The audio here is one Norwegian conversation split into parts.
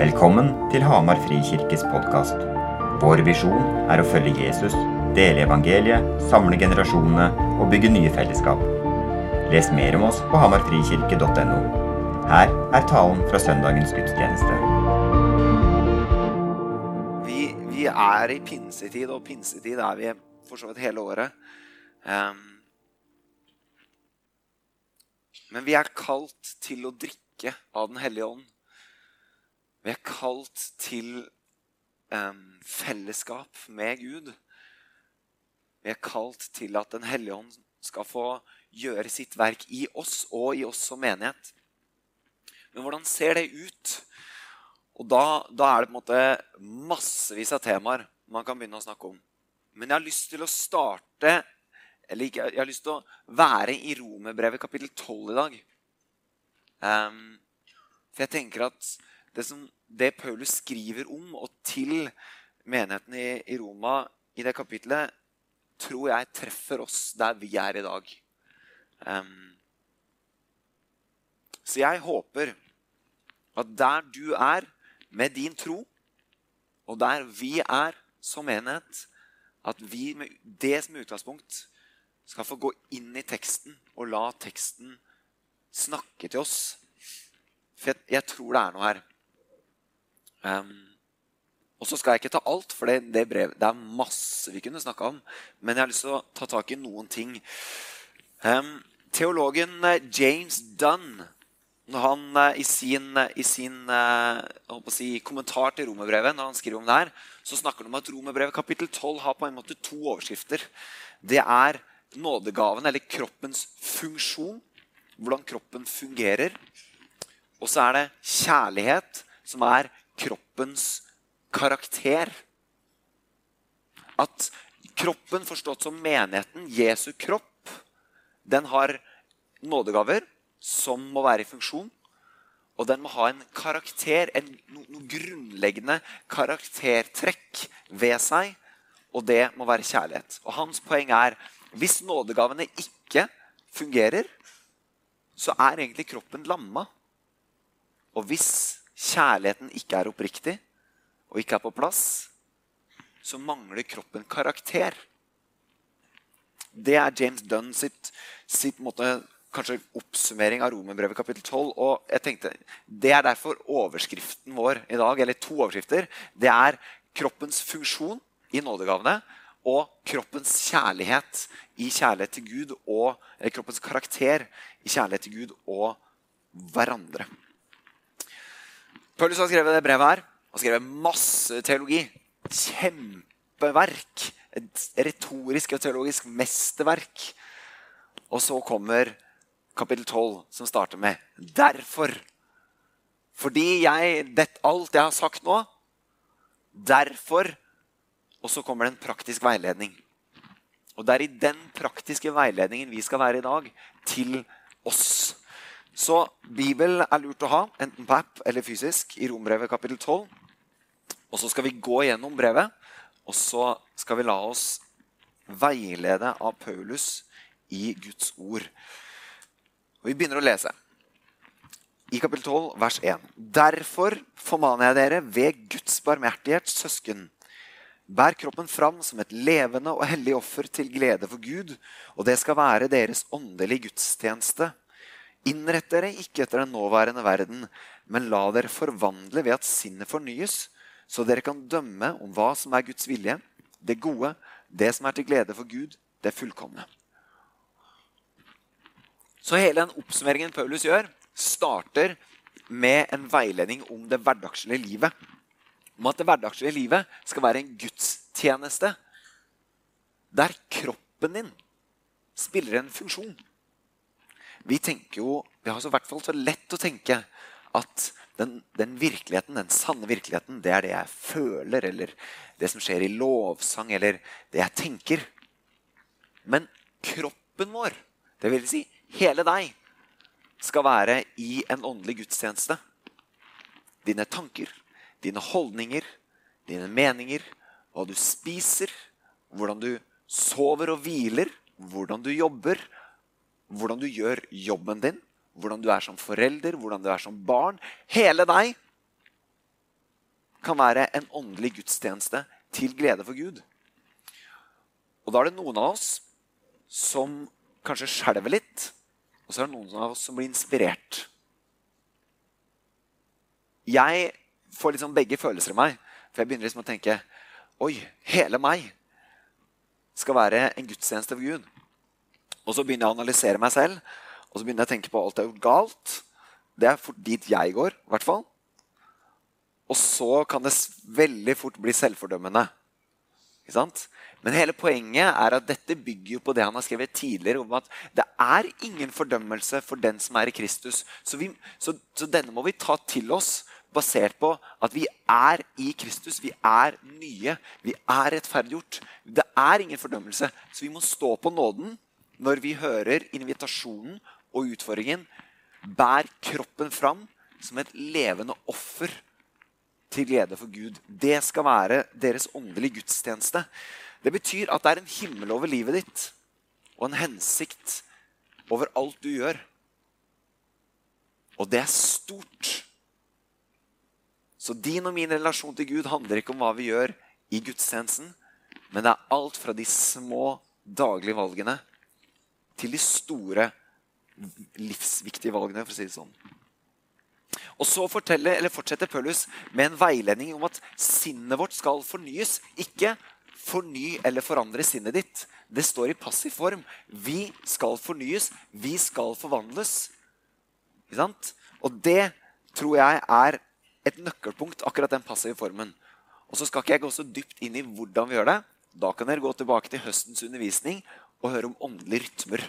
Velkommen til Hamar Frikirkes podkast. Vår visjon er å følge Jesus, dele evangeliet, samle generasjonene og bygge nye fellesskap. Les mer om oss på hamarfrikirke.no. Her er talen fra søndagens gudstjeneste. Vi, vi er i pinsetid, og pinsetid er vi for så vidt hele året. Um, men vi er kalt til å drikke av Den hellige ånd. Vi er kalt til um, fellesskap med Gud. Vi er kalt til at Den hellige ånd skal få gjøre sitt verk i oss og i oss som menighet. Men hvordan ser det ut? Og da, da er det på en måte massevis av temaer man kan begynne å snakke om. Men jeg har lyst til å starte eller ikke, Jeg har lyst til å være i Romerbrevet kapittel 12 i dag. Um, for jeg tenker at det, som, det Paulus skriver om og til menigheten i, i Roma i det kapitlet, tror jeg treffer oss der vi er i dag. Um, så jeg håper at der du er med din tro, og der vi er som menighet, at vi med det som utgangspunkt skal få gå inn i teksten og la teksten snakke til oss. For jeg, jeg tror det er noe her. Um, og så skal jeg ikke ta alt, for det, det, brev, det, er masse vi kunne snakka om. Men jeg har lyst til å ta tak i noen ting. Um, teologen eh, James Dunn når han eh, i sin, i sin uh, si, kommentar til romerbrevet når han skriver om det her, så snakker han om at romerbrevet kapittel 12 har på en måte to overskrifter. Det er nådegaven, eller kroppens funksjon. Hvordan kroppen fungerer. Og så er det kjærlighet, som er kroppens karakter. At kroppen, forstått som menigheten, Jesu kropp, den har nådegaver som må være i funksjon. Og den må ha en karakter, en, no, noe grunnleggende karaktertrekk ved seg. Og det må være kjærlighet. Og hans poeng er hvis nådegavene ikke fungerer, så er egentlig kroppen lamma. Og hvis kjærligheten ikke er oppriktig og ikke er på plass, så mangler kroppen karakter. Det er James Dunn sitt, sitt måte, kanskje oppsummering av Romerbrevet kapittel 12. Og jeg tenkte, Det er derfor overskriften vår i dag, eller to overskrifter. Det er kroppens funksjon i nådegavene og kroppens kjærlighet i kjærlighet til Gud og eller kroppens karakter i kjærlighet til Gud og hverandre. Paulus har skrevet det brevet her. Han har skrevet masse teologi. Kjempeverk. Et retorisk og teologisk mesterverk. Og så kommer kapittel 12, som starter med 'derfor'. Fordi jeg det, alt jeg har sagt nå Derfor Og så kommer det en praktisk veiledning. Og det er i den praktiske veiledningen vi skal være i dag, til oss. Så Bibel er lurt å ha, enten på app eller fysisk, i Rombrevet kapittel 12. Og så skal vi gå gjennom brevet, og så skal vi la oss veilede av Paulus i Guds ord. Og Vi begynner å lese. I kapittel 12, vers 1. Derfor formaner jeg dere ved Guds barmhjertighet, søsken. Bær kroppen fram som et levende og hellig offer til glede for Gud, og det skal være deres åndelige gudstjeneste. Innrett dere ikke etter den nåværende verden, men la dere forvandle ved at sinnet fornyes, så dere kan dømme om hva som er Guds vilje, det gode, det som er til glede for Gud, det fullkomne. Så hele den oppsummeringen Paulus gjør, starter med en veiledning om det hverdagslige livet. Om at det hverdagslige livet skal være en gudstjeneste der kroppen din spiller en funksjon. Vi tenker jo, vi har i hvert fall så lett å tenke at den, den, virkeligheten, den sanne virkeligheten, det er det jeg føler, eller det som skjer i lovsang, eller det jeg tenker. Men kroppen vår, det vil si hele deg, skal være i en åndelig gudstjeneste. Dine tanker, dine holdninger, dine meninger, hva du spiser, hvordan du sover og hviler, hvordan du jobber, hvordan du gjør jobben din, hvordan du er som forelder, hvordan du er som barn. Hele deg kan være en åndelig gudstjeneste til glede for Gud. Og da er det noen av oss som kanskje skjelver litt, og så er det noen av oss som blir inspirert. Jeg får liksom begge følelser i meg, for jeg begynner liksom å tenke Oi, hele meg skal være en gudstjeneste for Gud. Og så begynner jeg å analysere meg selv, og så begynner jeg å tenke på alt jeg har gjort galt. Det er fort dit jeg går, i hvert fall. Og så kan det veldig fort bli selvfordømmende. Ikke sant? Men hele poenget er at dette bygger jo på det han har skrevet tidligere om at det er ingen fordømmelse for den som er i Kristus. Så, vi, så, så denne må vi ta til oss basert på at vi er i Kristus. Vi er nye. Vi er rettferdiggjort. Det er ingen fordømmelse. Så vi må stå på nåden når vi hører invitasjonen og utfordringen. Bær kroppen fram som et levende offer til glede for Gud. Det skal være deres åndelige gudstjeneste. Det betyr at det er en himmel over livet ditt og en hensikt over alt du gjør. Og det er stort. Så din og min relasjon til Gud handler ikke om hva vi gjør i gudstjenesten, men det er alt fra de små daglige valgene til de store livsviktige valgene, for å si det sånn. Og så fortsetter Paulus med en veiledning om at sinnet vårt skal fornyes. Ikke forny eller forandre sinnet ditt. Det står i passiv form. Vi skal fornyes. Vi skal forvandles. Ikke sant? Og det tror jeg er et nøkkelpunkt, akkurat den passive formen. Og så skal ikke jeg gå så dypt inn i hvordan vi gjør det. Da kan dere gå tilbake til høstens undervisning og høre om åndelige rytmer.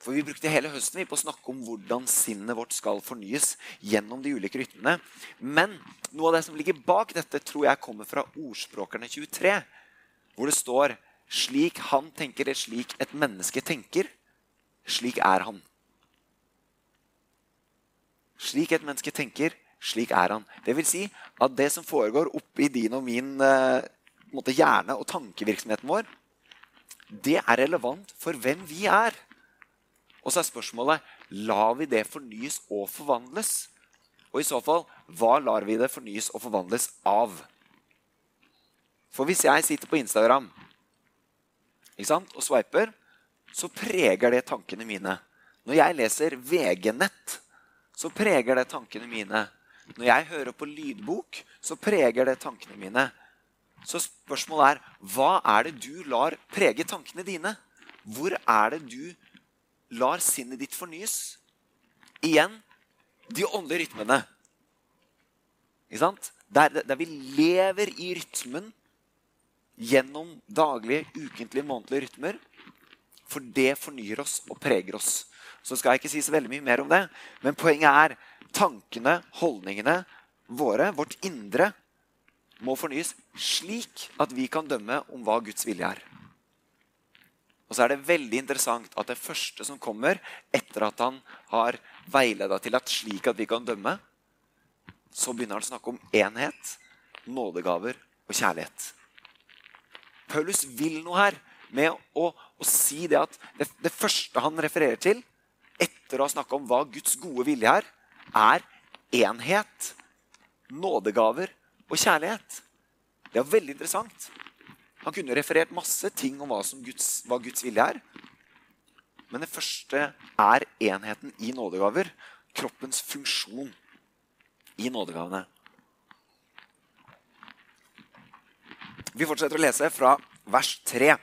For Vi brukte hele høsten på å snakke om hvordan sinnet vårt skal fornyes gjennom de ulike rytmene. Men noe av det som ligger bak dette, tror jeg kommer fra Ordspråkerne 23, hvor det står slik han tenker, det slik et menneske tenker, slik er han. Slik et menneske tenker, slik er han. Det vil si at det som foregår oppi din og min eh, hjerne og tankevirksomheten vår, det er relevant for hvem vi er. Og så er spørsmålet lar vi det fornyes og forvandles. Og i så fall, hva lar vi det fornyes og forvandles av? For hvis jeg sitter på Instagram og sveiper, så preger det tankene mine. Når jeg leser VG-nett, så preger det tankene mine. Når jeg hører på lydbok, så preger det tankene mine. Så spørsmålet er hva er det du lar prege tankene dine? Hvor er det du lar sinnet ditt fornyes. Igjen de åndelige rytmene. Ikke sant? Der, der, vi lever i rytmen gjennom daglige, ukentlige, månedlige rytmer. For det fornyer oss og preger oss. Så skal jeg ikke si så veldig mye mer om det. Men poenget er tankene, holdningene våre, vårt indre, må fornyes slik at vi kan dømme om hva Guds vilje er. Og så er det veldig interessant at det første som kommer etter at han har veileda til at slik at vi kan dømme, så begynner han å snakke om enhet, nådegaver og kjærlighet. Paulus vil noe her med å, å si det at det, det, første han refererer til etter å ha snakka om hva Guds gode vilje er, er enhet, nådegaver og kjærlighet. Det er veldig interessant. Han kunne referert masse ting om hva, Guds, hva Guds vilje er. Men det første er enheten i nådegaver. Kroppens funksjon i nådegavene. Vi fortsetter å lese fra vers 3.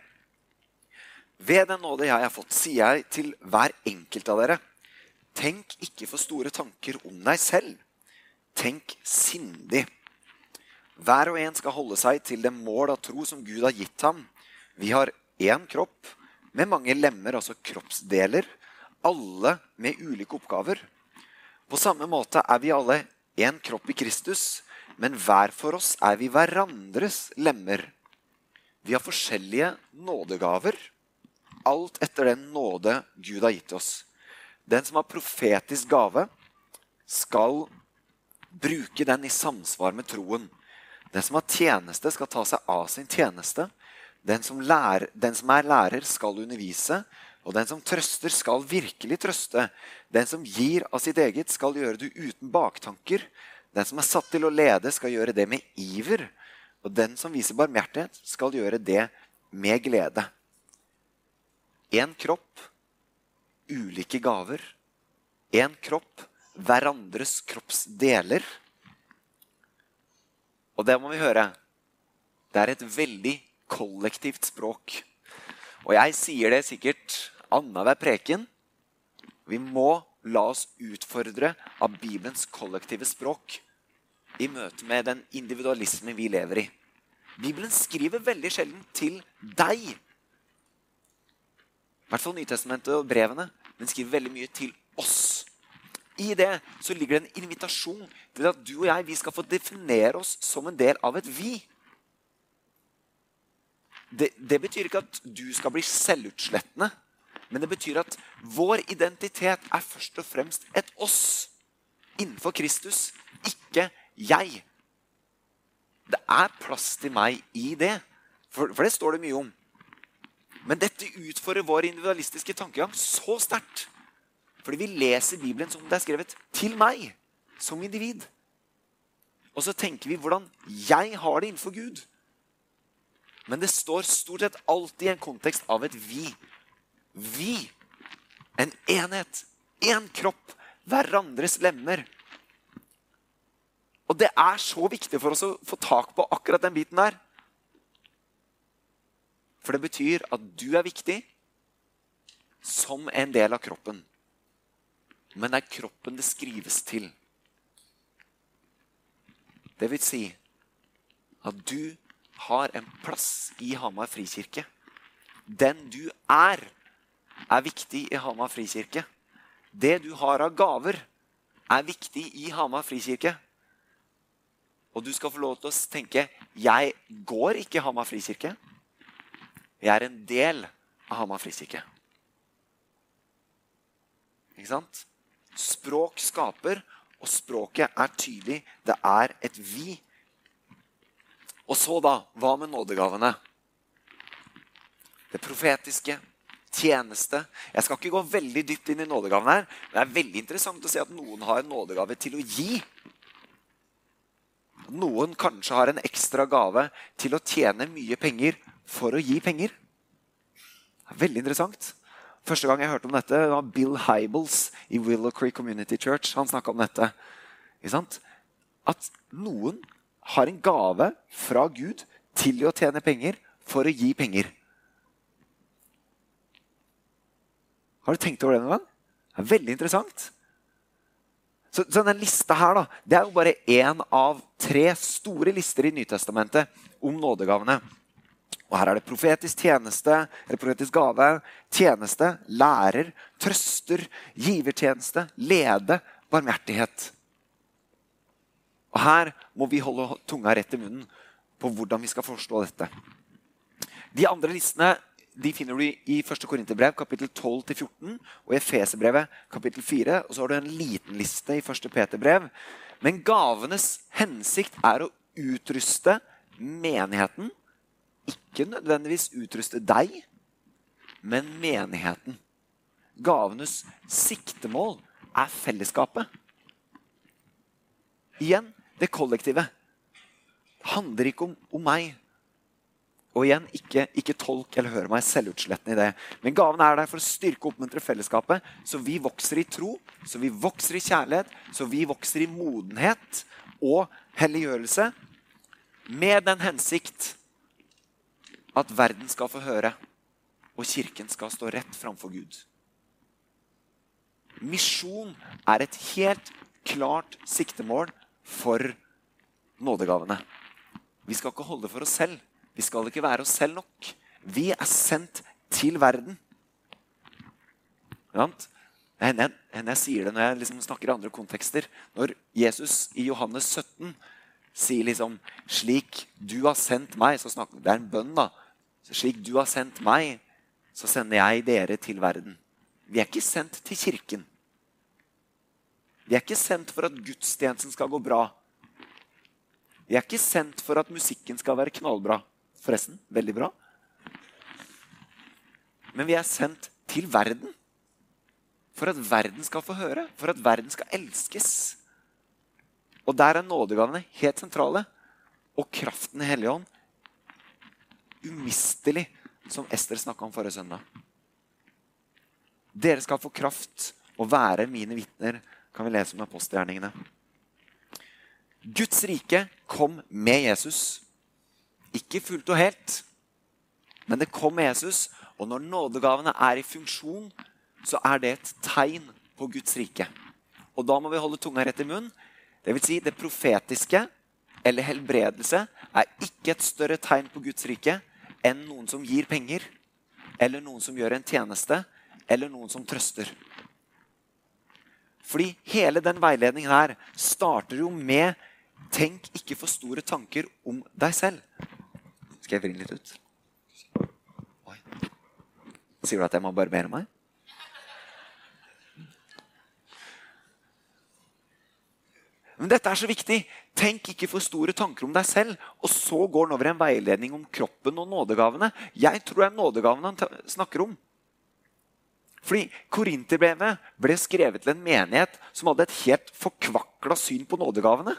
Ved den nåde jeg har fått, sier jeg til hver enkelt av dere. Tenk ikke for store tanker om deg selv. Tenk sindig. Hver og en skal holde seg til det mål av tro som Gud har gitt ham. Vi har én kropp med mange lemmer, altså kroppsdeler, alle med ulike oppgaver. På samme måte er vi alle én kropp i Kristus, men hver for oss er vi hverandres lemmer. Vi har forskjellige nådegaver, alt etter den nåde Gud har gitt oss. Den som har profetisk gave, skal bruke den i samsvar med troen. Den som har tjeneste, skal ta seg av sin tjeneste. Den som, lærer, den som, er lærer, skal undervise. Og den som trøster, skal virkelig trøste. Den som gir av sitt eget, skal gjøre det uten baktanker. Den som er satt til å lede, skal gjøre det med iver. Og den som viser barmhjertighet, skal gjøre det med glede. Én kropp, ulike gaver. Én kropp, hverandres kroppsdeler. Og det må vi høre. Det er et veldig kollektivt språk. Og jeg sier det sikkert annenhver preken. Vi må la oss utfordre av Bibelens kollektive språk i møte med den individualismen vi lever i. Bibelen skriver veldig sjelden til deg. I hvert fall Nytestamentet og brevene. Den skriver veldig mye til oss. I det så ligger det en invitasjon til at du og jeg vi skal få definere oss som en del av et vi. Det, det betyr ikke at du skal bli selvutslettende. Men det betyr at vår identitet er først og fremst et oss innenfor Kristus, ikke jeg. Det er plass til meg i det, for, for det står det mye om. Men dette utfordrer vår individualistiske tankegang så sterkt. Fordi vi leser Bibelen som det er skrevet til meg som individ. Og så tenker vi hvordan jeg har det innenfor Gud. Men det står stort sett alltid i en kontekst av et vi. Vi. En enhet. Én kropp. Hverandres lemmer. Og det er så viktig for oss å få tak på akkurat den biten der. For det betyr at du er viktig som en del av kroppen. Men det er kroppen det skrives til. Det vil si at du har en plass i Hamar frikirke. Den du er, er viktig i Hamar frikirke. Det du har av gaver, er viktig i Hamar frikirke. Og du skal få lov til å tenke 'Jeg går ikke i Hamar frikirke'. Jeg er en del av Hamar frikirke. Ikke sant? Språk skaper, og språket er tydelig. Det er et vi. Og så, da? Hva med nådegavene? Det profetiske, tjeneste. Jeg skal ikke gå veldig dypt inn i nådegavene her. Men det er veldig interessant å se at noen har en nådegave til å gi. Noen kanskje har en ekstra gave til å tjene mye penger for å gi penger. Det er veldig interessant. Første gang jeg hørte om dette, var Bill Hybels i Willow Creek Community Church. Han snakka om dette. At noen har en gave fra Gud til å tjene penger for å gi penger. Har du tenkt over det noen gang? Det er veldig interessant. Så, så denne lista her da, det er jo bare én av tre store lister i Nytestamentet om nådegavene. Og Her er det profetisk tjeneste, eller profetisk gave, tjeneste, lærer, trøster, givertjeneste, lede, barmhjertighet. Og Her må vi holde tunga rett i munnen på hvordan vi skal forstå dette. De andre listene de finner du i 1. Korinterbrev kapittel 12-14 og i Efeserbrevet kapittel 4. Og så har du en liten liste i 1. Peterbrev. Men gavenes hensikt er å utruste menigheten. Ikke nødvendigvis utruste deg, men menigheten. Gavenes siktemål er fellesskapet. Igjen det kollektive. Det handler ikke om, om meg. Og igjen, ikke, ikke, tolk eller hør meg selvutslettende i det. Men gaven er der for å styrke og oppmuntre fellesskapet, så vi vokser i tro, så vi vokser i kjærlighet, så vi vokser i modenhet og helliggjørelse. Med den hensikt at verden skal få høre, og kirken skal stå rett framfor Gud. Misjon er et helt klart siktemål for nådegavene. Vi skal ikke holde for oss selv. Vi skal ikke være oss selv nok. Vi er sendt til verden. Det hender jeg, sier det når jeg liksom snakker i andre kontekster. Når Jesus i Johannes 17 sier liksom 'Slik du har sendt meg' så snakker, Det er en bønn, da. 'Slik du har sendt meg, så sender jeg dere til verden'. Vi er ikke sendt til kirken. Vi er ikke sendt for at gudstjenesten skal gå bra. Vi er ikke sendt for at musikken skal være knallbra. Forresten, veldig bra. Men vi er sendt til verden. For at verden skal få høre. For at verden skal elskes. Og der er nådegavene helt sentrale. Og kraften i Hellige Ånd umistelig, som Ester snakka om forrige søndag. Dere skal få kraft og være mine vitner, kan vi lese om apostelgjerningene. Guds rike kom med Jesus. Ikke fullt og helt, men det kom med Jesus. Og når nådegavene er i funksjon, så er det et tegn på Guds rike. Og da må vi holde tunga rett i munnen. Det vil si, det profetiske eller helbredelse er ikke et større tegn på Guds rike enn noen som gir penger, eller noen som gjør en tjeneste, eller noen som trøster. Fordi hele den veiledningen her starter jo med Tenk ikke for store tanker om deg selv. Skal jeg vri litt ut? Oi. Sier du at jeg må barbere meg? Men dette er så viktig. Tenk ikke for store tanker om deg selv. Og så går den over i en veiledning om kroppen og nådegavene. Jeg tror det er nådegavene han snakker om. Fordi Korinterbrevet ble skrevet til en menighet som hadde et helt forkvakla syn på nådegavene.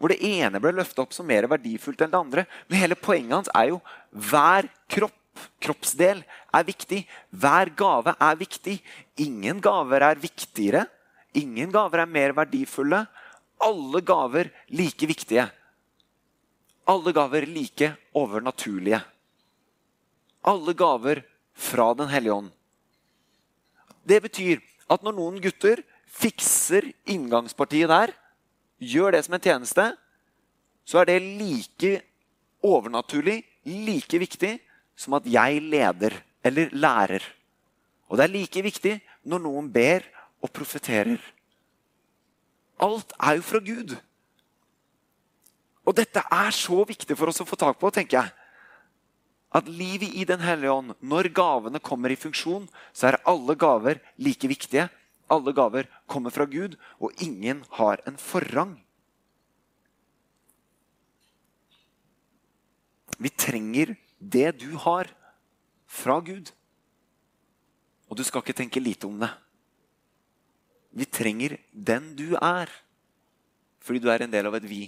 Hvor det ene ble løfta opp som mer verdifullt enn det andre. Men hele poenget hans er jo hver kropp, kroppsdel, er viktig. Hver gave er viktig. Ingen gaver er viktigere Ingen gaver er mer verdifulle. Alle gaver like viktige. Alle gaver like overnaturlige. Alle gaver fra Den hellige ånd. Det betyr at når noen gutter fikser inngangspartiet der, gjør det som en tjeneste, så er det like overnaturlig, like viktig som at jeg leder eller lærer. Og det er like viktig når noen ber og profeterer. Alt er jo fra Gud. Og dette er så viktig for oss å få tak på, tenker jeg. At livet i Den hellige ånd, når gavene kommer i funksjon, så er alle gaver like viktige. Alle gaver kommer fra Gud, og ingen har en forrang. Vi trenger det du har, fra Gud. Og du skal ikke tenke lite om det. Vi trenger den du er, fordi du er en del av et vi.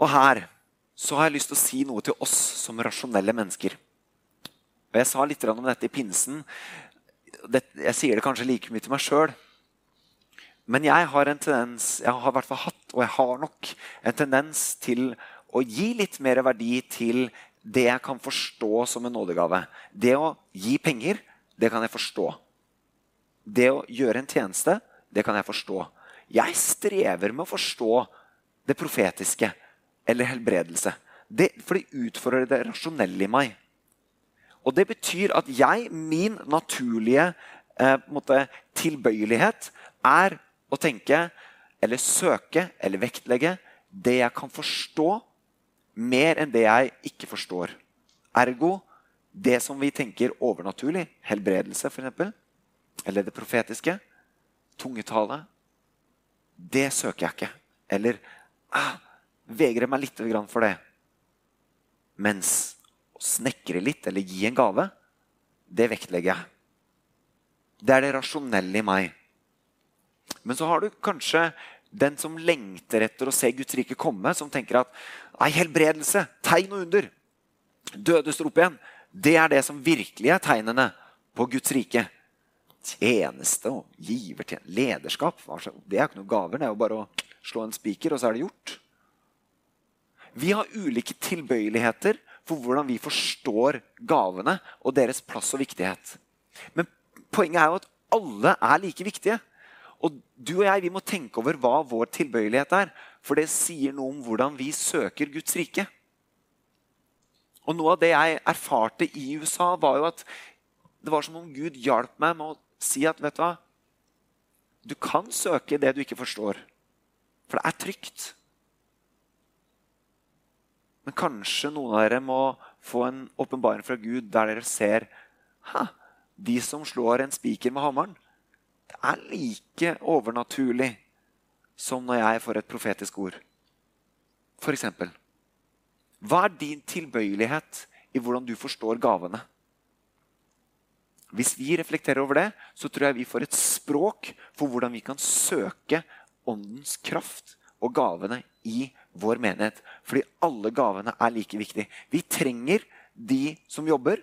Og her så har jeg lyst til å si noe til oss som rasjonelle mennesker. Og Jeg sa litt om dette i pinsen. Jeg sier det kanskje like mye til meg sjøl. Men jeg har en tendens, jeg har i hvert fall hatt, og jeg har nok en tendens til å gi litt mer verdi til det jeg kan forstå som en nådegave. Det å gi penger, det kan jeg forstå. Det å gjøre en tjeneste, det kan jeg forstå. Jeg strever med å forstå det profetiske eller helbredelse. Det, for det utfordrer det rasjonelle i meg. Og det betyr at jeg, min naturlige eh, måte, tilbøyelighet, er å tenke eller søke eller vektlegge det jeg kan forstå, mer enn det jeg ikke forstår. Ergo det som vi tenker overnaturlig, helbredelse f.eks., eller det profetiske, tungetale, det søker jeg ikke. Eller ah, vegrer meg litt for det. Mens å snekre litt eller gi en gave, det vektlegger jeg. Det er det rasjonelle i meg. Men så har du kanskje den som lengter etter å se Guds rike komme, som tenker at ei helbredelse, tegn og under, dødes rop igjen, det er det som virkelig er tegnene på Guds rike tjeneste og givertjeneste, lederskap. Det er ikke noen gaver. Det er jo bare å slå en spiker, og så er det gjort. Vi har ulike tilbøyeligheter for hvordan vi forstår gavene og deres plass og viktighet. Men poenget er jo at alle er like viktige. Og du og jeg vi må tenke over hva vår tilbøyelighet er. For det sier noe om hvordan vi søker Guds rike. Og Noe av det jeg erfarte i USA, var jo at det var som om Gud hjalp meg med å si at vet du hva Du kan søke det du ikke forstår, for det er trygt. Men kanskje noen av dere må få en åpenbaring fra Gud der dere ser ha, de som slår en spiker med hammeren. Det er like overnaturlig som når jeg får et profetisk ord. For eksempel. Hva er din tilbøyelighet i hvordan du forstår gavene? Hvis vi reflekterer over det, så tror jeg vi får et språk for hvordan vi kan søke åndens kraft og gavene i vår menighet. Fordi alle gavene er like viktige. Vi trenger de som jobber.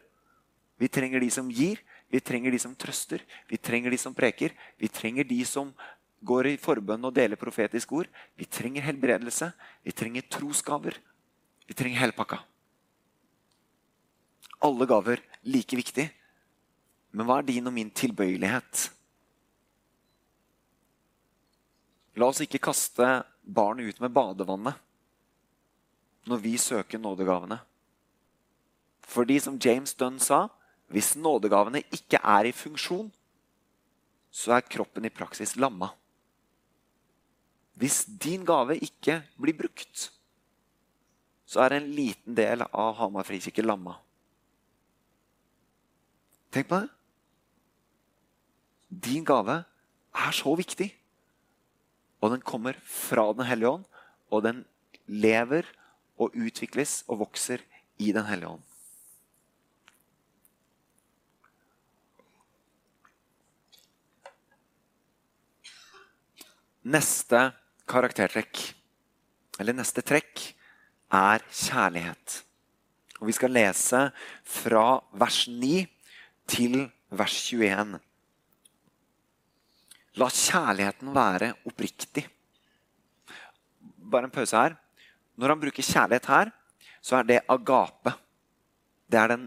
Vi trenger de som gir. Vi trenger de som trøster. Vi trenger de som preker. Vi trenger de som går i forbønn og deler profetisk ord. Vi trenger helbredelse. Vi trenger trosgaver. Vi trenger hele pakka. Alle gaver like viktig. Men hva er din og min tilbøyelighet? La oss ikke kaste barnet ut med badevannet når vi søker nådegavene. Fordi som James Dunn sa, hvis nådegavene ikke er i funksjon, så er kroppen i praksis lamma. Hvis din gave ikke blir brukt, så er en liten del av Hamar frikirke lamma. Tenk på det. Din gave er så viktig. Og den kommer fra Den hellige ånd, og den lever og utvikles og vokser i Den hellige ånd. Neste karaktertrekk, eller neste trekk, er kjærlighet. Og Vi skal lese fra vers 9 til vers 21. La kjærligheten være oppriktig. Bare en pause her. Når han bruker kjærlighet her, så er det agape. Det er den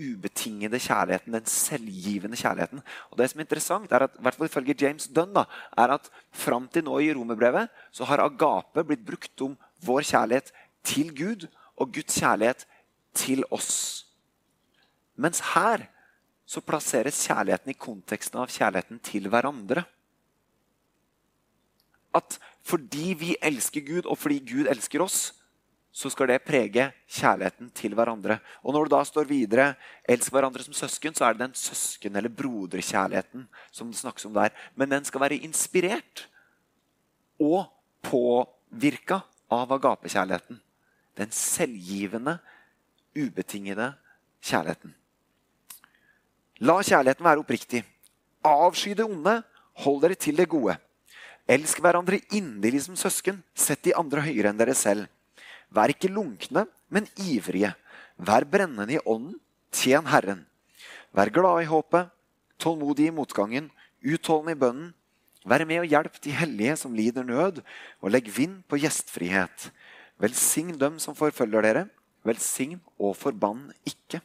ubetingede kjærligheten, den selvgivende kjærligheten. Og det som er interessant, er at, i hvert fall ifølge James Dunn, da, er at fram til nå i romerbrevet så har agape blitt brukt om vår kjærlighet til Gud og Guds kjærlighet til oss. Mens her så plasseres kjærligheten i konteksten av kjærligheten til hverandre. At fordi vi elsker Gud, og fordi Gud elsker oss, så skal det prege kjærligheten til hverandre. Og når det da står videre 'elsk hverandre som søsken', så er det den søsken- eller broderkjærligheten som det snakkes om der. Men den skal være inspirert og påvirka av agapekjærligheten. Den selvgivende, ubetingede kjærligheten. La kjærligheten være oppriktig. Avsky det onde, hold dere til det gode. Elsk hverandre inderlig som søsken. Sett de andre høyere enn dere selv. Vær ikke lunkne, men ivrige. Vær brennende i ånden. Tjen Herren. Vær glade i håpet, tålmodig i motgangen, utholdende i bønnen. Vær med og hjelp de hellige som lider nød, og legg vind på gjestfrihet. Velsign dem som forfølger dere. Velsign og forbann ikke.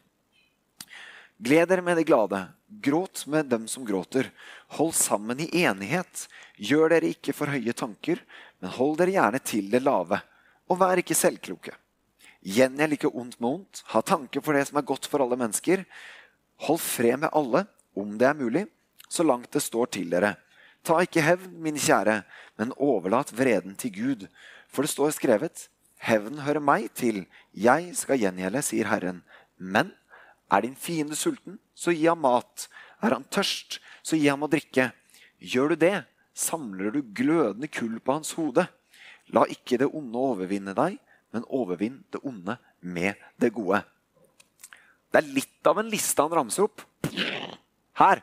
Gled dere med de glade. Gråt med dem som gråter. Hold sammen i enighet. Gjør dere ikke for høye tanker, men hold dere gjerne til det lave og vær ikke selvkloke. Gjengjeld ikke ondt med ondt. Ha tanke for det som er godt for alle mennesker. Hold fred med alle, om det er mulig, så langt det står til dere. Ta ikke hevn, min kjære, men overlat vreden til Gud. For det står skrevet, hevn hører meg til, jeg skal gjengjelde, sier Herren. Men er din fiende sulten, så gi ham mat. Er han tørst, så gi ham å drikke. Gjør du det, samler du glødende kull på hans hode. La ikke det onde overvinne deg, men overvinn det onde med det gode. Det er litt av en liste han ramser opp. Her.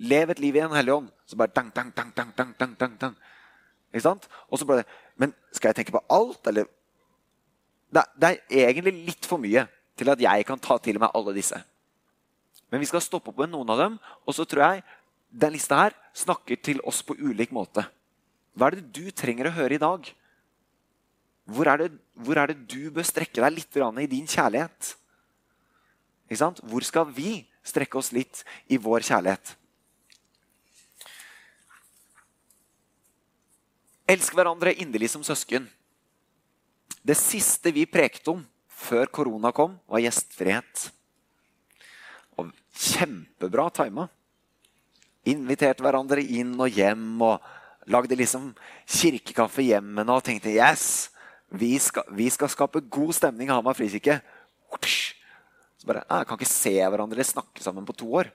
Lev et liv i en hellig ånd. Så bare dang, dang, dang, dang, dang, dang, dang, dang. Ikke sant? Og så bare Men skal jeg tenke på alt, eller det, det er egentlig litt for mye til at jeg kan ta til meg alle disse. Men vi skal stoppe opp med noen av dem, og så tror jeg den lista her snakker til oss på ulik måte. Hva er det du trenger å høre i dag? Hvor er, det, hvor er det du bør strekke deg litt i din kjærlighet? Hvor skal vi strekke oss litt i vår kjærlighet? Elsk hverandre inderlig som søsken. Det siste vi prekte om før korona kom, var gjestfrihet. Og kjempebra tima. Inviterte hverandre inn og hjem og lagde liksom kirkekaffe hjemmene og tenkte yes, vi skal, vi skal skape god stemning i Hamar frikirke. Så bare, Jeg kan ikke se hverandre snakke sammen på to år.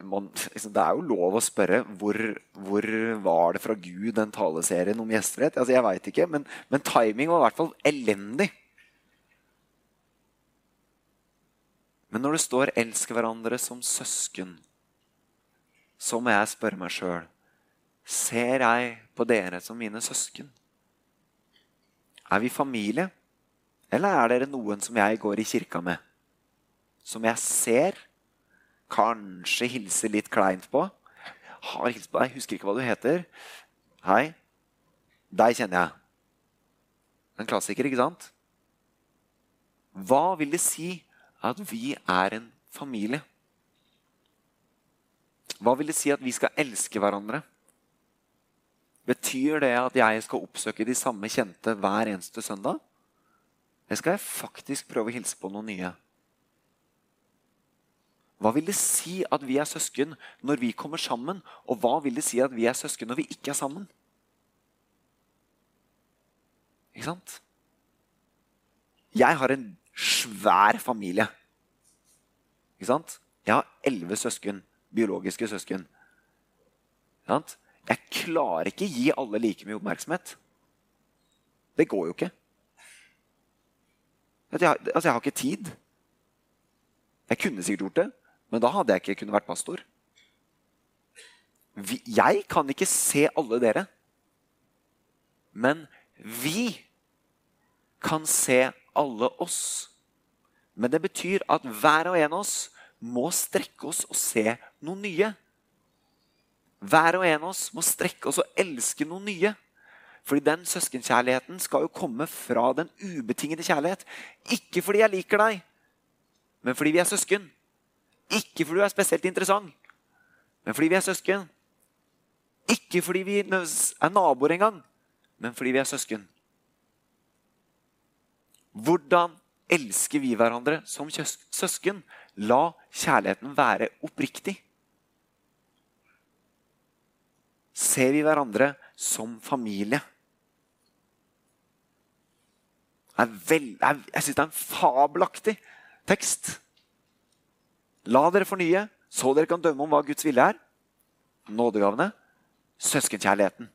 Man, liksom, det er jo lov å spørre hvor, hvor var det fra Gud, den taleserien om gjestfrihet. Altså, jeg veit ikke, men, men timing var i hvert fall elendig. Men når det står 'elsk hverandre som søsken', så må jeg spørre meg sjøl Ser jeg på dere som mine søsken? Er vi familie? Eller er dere noen som jeg går i kirka med? Som jeg ser? Kanskje hilser litt kleint på? Har hilst på deg, husker ikke hva du heter. Hei. Deg kjenner jeg. En klassiker, ikke sant? Hva vil det si at vi er en familie? Hva vil det si at vi skal elske hverandre? Betyr det at jeg skal oppsøke de samme kjente hver eneste søndag? Eller skal jeg faktisk prøve å hilse på noen nye? Hva vil det si at vi er søsken når vi kommer sammen? Og hva vil det si at vi er søsken når vi ikke er sammen? Ikke sant? Jeg har en svær familie. Ikke sant? Jeg har elleve søsken. Biologiske søsken. Ikke sant? Jeg klarer ikke gi alle like mye oppmerksomhet. Det går jo ikke. Altså, jeg har ikke tid. Jeg kunne sikkert gjort det, men da hadde jeg ikke kunnet vært pastor. Vi, jeg kan ikke se alle dere. Men vi kan se alle oss. Men det betyr at hver og en av oss må strekke oss og se noe nye. Hver og en av oss må strekke oss og elske noe nye. Fordi den søskenkjærligheten skal jo komme fra den ubetingede kjærlighet. Ikke fordi jeg liker deg, men fordi vi er søsken. Ikke fordi du er spesielt interessant, men fordi vi er søsken. Ikke fordi vi er naboer engang, men fordi vi er søsken. Hvordan elsker vi hverandre som søsken? La kjærligheten være oppriktig. Ser vi hverandre som familie? Jeg syns det er en fabelaktig tekst. La dere fornye, så dere kan dømme om hva Guds vilje er. Nådegavene. Søskenkjærligheten.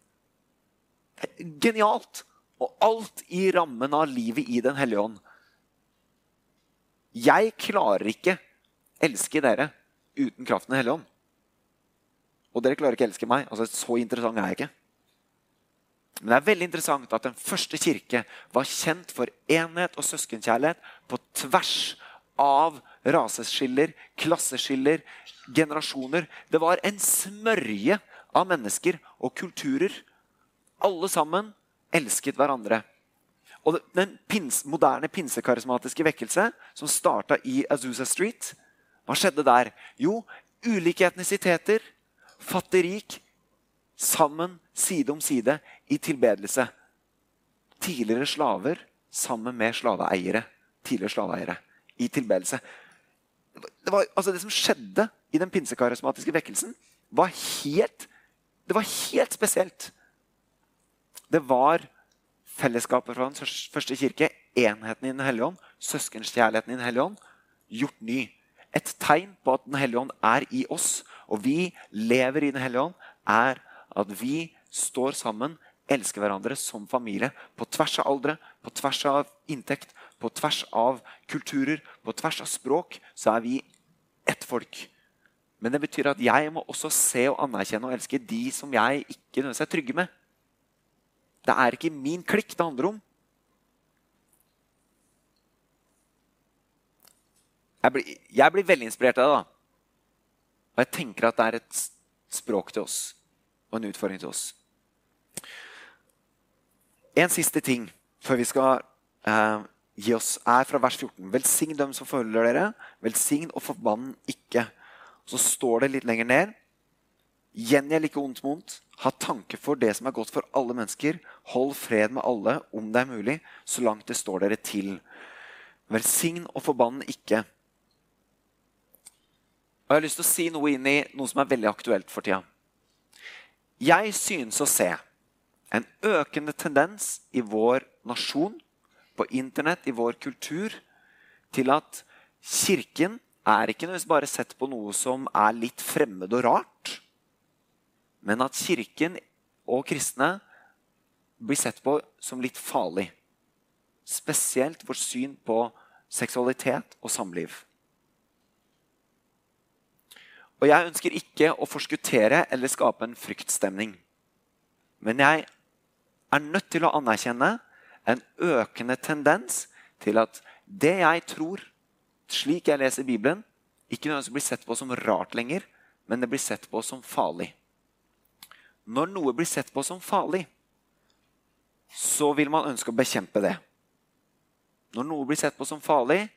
Genialt! Og alt i rammen av livet i Den hellige ånd. Jeg klarer ikke elske dere uten kraften Den hellige ånd. Og dere klarer ikke elske meg. Altså, Så interessant er jeg ikke. Men det er veldig interessant at den første kirke var kjent for enhet og søskenkjærlighet på tvers av raseskiller, klasseskiller, generasjoner. Det var en smørje av mennesker og kulturer. Alle sammen elsket hverandre. Og Den pins, moderne pinsekarismatiske vekkelse som starta i Azusa Street, hva skjedde der? Jo, ulike etnisiteter, fattigrik, sammen side om side i tilbedelse. Tidligere slaver sammen med slaveeiere. Tidligere slaveeiere i tilbedelse. Det, var, altså det som skjedde i den pinsekarismatiske vekkelsen, var helt, det var helt spesielt. Det var fellesskapet fra den første kirke, enheten i Den hellige ånd, søskenskjærligheten i Den hellige ånd, gjort ny. Et tegn på at Den hellige ånd er i oss, og vi lever i Den hellige ånd, er at vi står sammen, elsker hverandre som familie. På tvers av aldre, på tvers av inntekt, på tvers av kulturer, på tvers av språk, så er vi ett folk. Men det betyr at jeg må også se og anerkjenne og elske de som jeg ikke nødvendigvis er trygge med. Det er ikke min klikk det handler om. Jeg blir, jeg blir veldig inspirert av det. da. Og jeg tenker at det er et språk til oss og en utfordring til oss. En siste ting før vi skal eh, gi oss, er fra vers 14. Velsign dem som følger dere. Velsign og forbann ikke. Så står det litt lenger ned. Gjengjeld ikke ondt mot. Ha tanke for det som er godt for alle mennesker. Hold fred med alle om det er mulig, så langt det står dere til. Velsign og forbann ikke. Og Jeg har lyst til å si noe inn i noe som er veldig aktuelt for tida. Jeg synes å se en økende tendens i vår nasjon, på internett, i vår kultur, til at Kirken er ikke nødvendigvis bare sett på noe som er litt fremmed og rart, men at Kirken og kristne blir sett på som litt farlig. Spesielt vårt syn på seksualitet og samliv. Og jeg ønsker ikke å forskuttere eller skape en fryktstemning. Men jeg er nødt til å anerkjenne en økende tendens til at det jeg tror, slik jeg leser Bibelen, ikke nødvendigvis blir sett på som rart lenger, men det blir sett på som farlig. Når noe blir sett på som farlig, så vil man ønske å bekjempe det. Når noe blir sett på som farlig,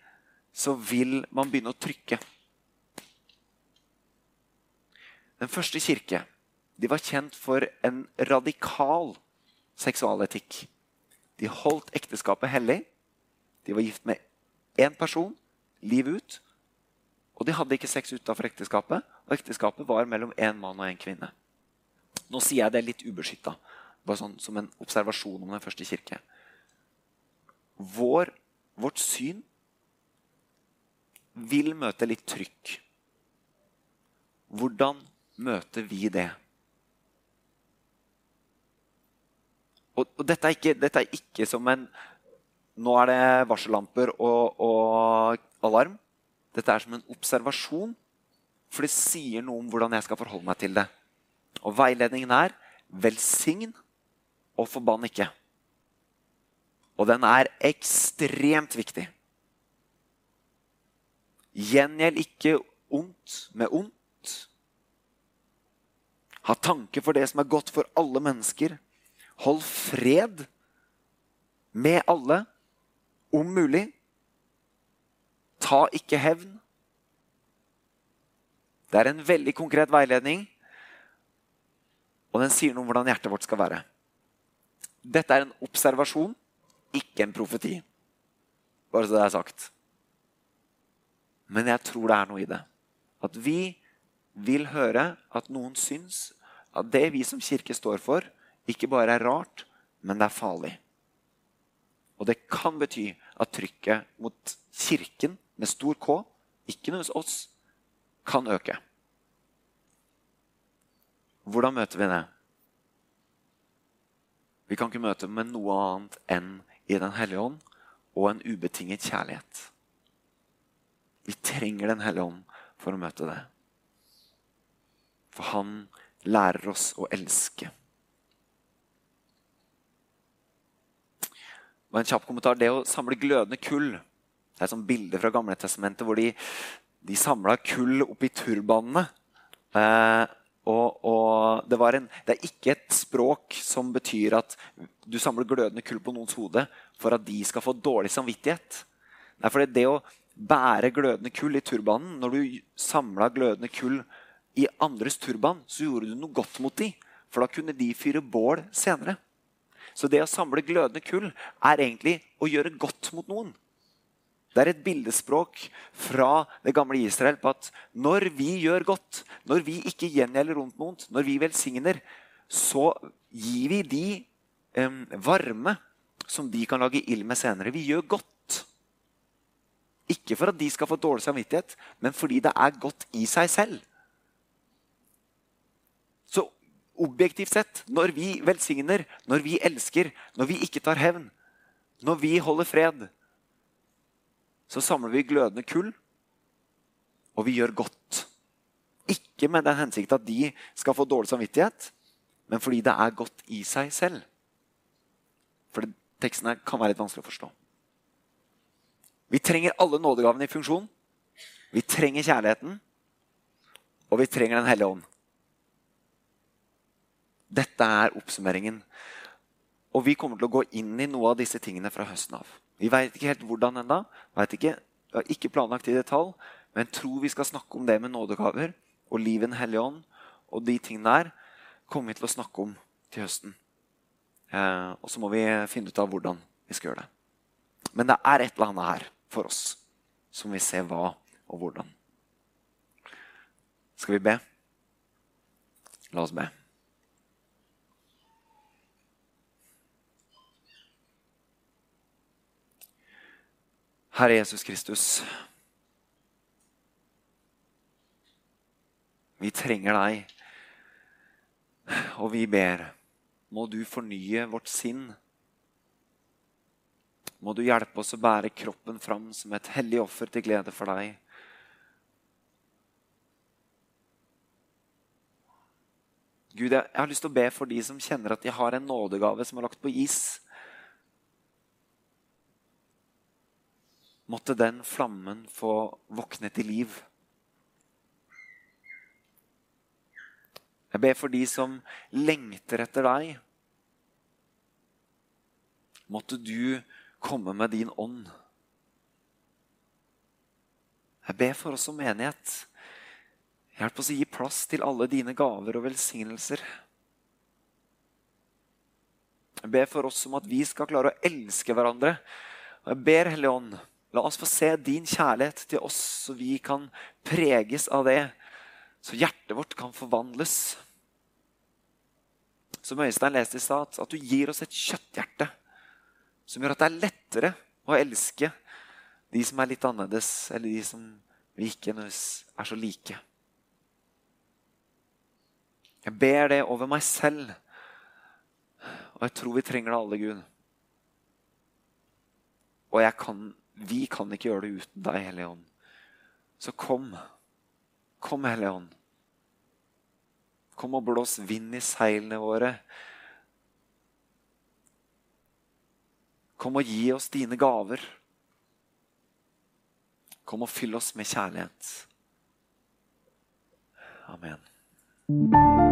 så vil man begynne å trykke. Den første kirke de var kjent for en radikal seksualetikk. De holdt ekteskapet hellig. De var gift med én person livet ut. Og de hadde ikke sex utafor ekteskapet, og ekteskapet var mellom én mann og én kvinne. Nå sier jeg det litt ubeskytta, bare sånn som en observasjon om den første kirke. Vår, vårt syn vil møte litt trykk. Hvordan møter vi det? Og, og dette, er ikke, dette, er ikke, som en Nå er det varsellamper og, og alarm. Dette er som en observasjon, for det sier noe om hvordan jeg skal forholde meg til det. Og veiledningen er velsign og forbann ikke. Og den er ekstremt viktig. Gjengjeld ikke ondt med ondt. Ha tanke for det som er godt for alle mennesker. Hold fred med alle, om mulig. Ta ikke hevn. Det er en veldig konkret veiledning, og den sier noe om hvordan hjertet vårt skal være. Dette er en observasjon, ikke en profeti. Bare så det er sagt. Men jeg tror det er noe i det. At vi vil høre at noen syns at det vi som kirke står for, ikke bare er rart, men det er farlig. Og det kan bety at trykket mot kirken med stor K, ikke nødvendigvis oss, kan øke. Hvordan møter vi det? Vi kan ikke møte med noe annet enn i Den hellige ånd og en ubetinget kjærlighet. Vi trenger Den hellige ånd for å møte det. For han lærer oss å elske. Og en kjapp kommentar, Det å samle glødende kull Det er et sånt bilde fra Gamle testamentet hvor de, de samla kull oppi turbanene. Eh, og, og det, en, det, er ikke et språk som betyr at du samler glødende kull på noens hode for at de skal få dårlig samvittighet. Nei, for det å bære glødende kull i turbanen Når du samla glødende kull i andres turban, så gjorde du noe godt mot dem. For da kunne de fyre bål senere. Så det å samle glødende kull er egentlig å gjøre godt mot noen. Det er et bildespråk fra det gamle Israel på at når vi gjør godt, når vi ikke gjengjelder rundt noen, når vi velsigner, så gir vi de um, varme som de kan lage ild med senere. Vi gjør godt. Ikke for at de skal få dårlig samvittighet, men fordi det er godt i seg selv. Så objektivt sett, når vi velsigner, når vi elsker, når vi ikke tar hevn, når vi holder fred, så samler vi glødende kull, og vi gjør godt. Ikke med den hensikt at de skal få dårlig samvittighet, men fordi det er godt i seg selv. For teksten her kan være litt vanskelig å forstå. Vi trenger alle nådegavene i funksjon. Vi trenger kjærligheten, og vi trenger Den hellige ånd. Dette er oppsummeringen. Og vi kommer til å gå inn i noe av disse tingene fra høsten av. Vi veit ikke helt hvordan ennå. Vi har ikke planlagt i detalj, men tror vi skal snakke om det med nådegaver og livet i Den hellige ånd og de tingene der, kommer vi til å snakke om til høsten. Eh, og så må vi finne ut av hvordan vi skal gjøre det. Men det er et eller annet her for oss som vi ser hva og hvordan. Skal vi be? La oss be. Herre Jesus Kristus. Vi trenger deg, og vi ber. Må du fornye vårt sinn. Må du hjelpe oss å bære kroppen fram som et hellig offer til glede for deg. Gud, jeg, har lyst til å be for de som kjenner at de har en nådegave som er lagt på is. Måtte den flammen få våkne til liv. Jeg ber for de som lengter etter deg. Måtte du komme med din ånd. Jeg ber for oss som menighet. Hjelp oss å gi plass til alle dine gaver og velsignelser. Jeg ber for oss om at vi skal klare å elske hverandre. Og jeg ber, Hellige Ånd, la oss få se din kjærlighet til oss, så vi kan preges av det. Så hjertet vårt kan forvandles. Som Øystein leste i stad, at du gir oss et kjøtthjerte som gjør at det er lettere å elske de som er litt annerledes, eller de som vi ikke er så like. Jeg ber det over meg selv, og jeg tror vi trenger det alle, Gud. Og jeg kan, vi kan ikke gjøre det uten deg, Hellige Ånd. Så kom. Kom, Hellige Ånd. Kom og blås vind i seilene våre. Kom og gi oss dine gaver. Kom og fyll oss med kjærlighet. Amen.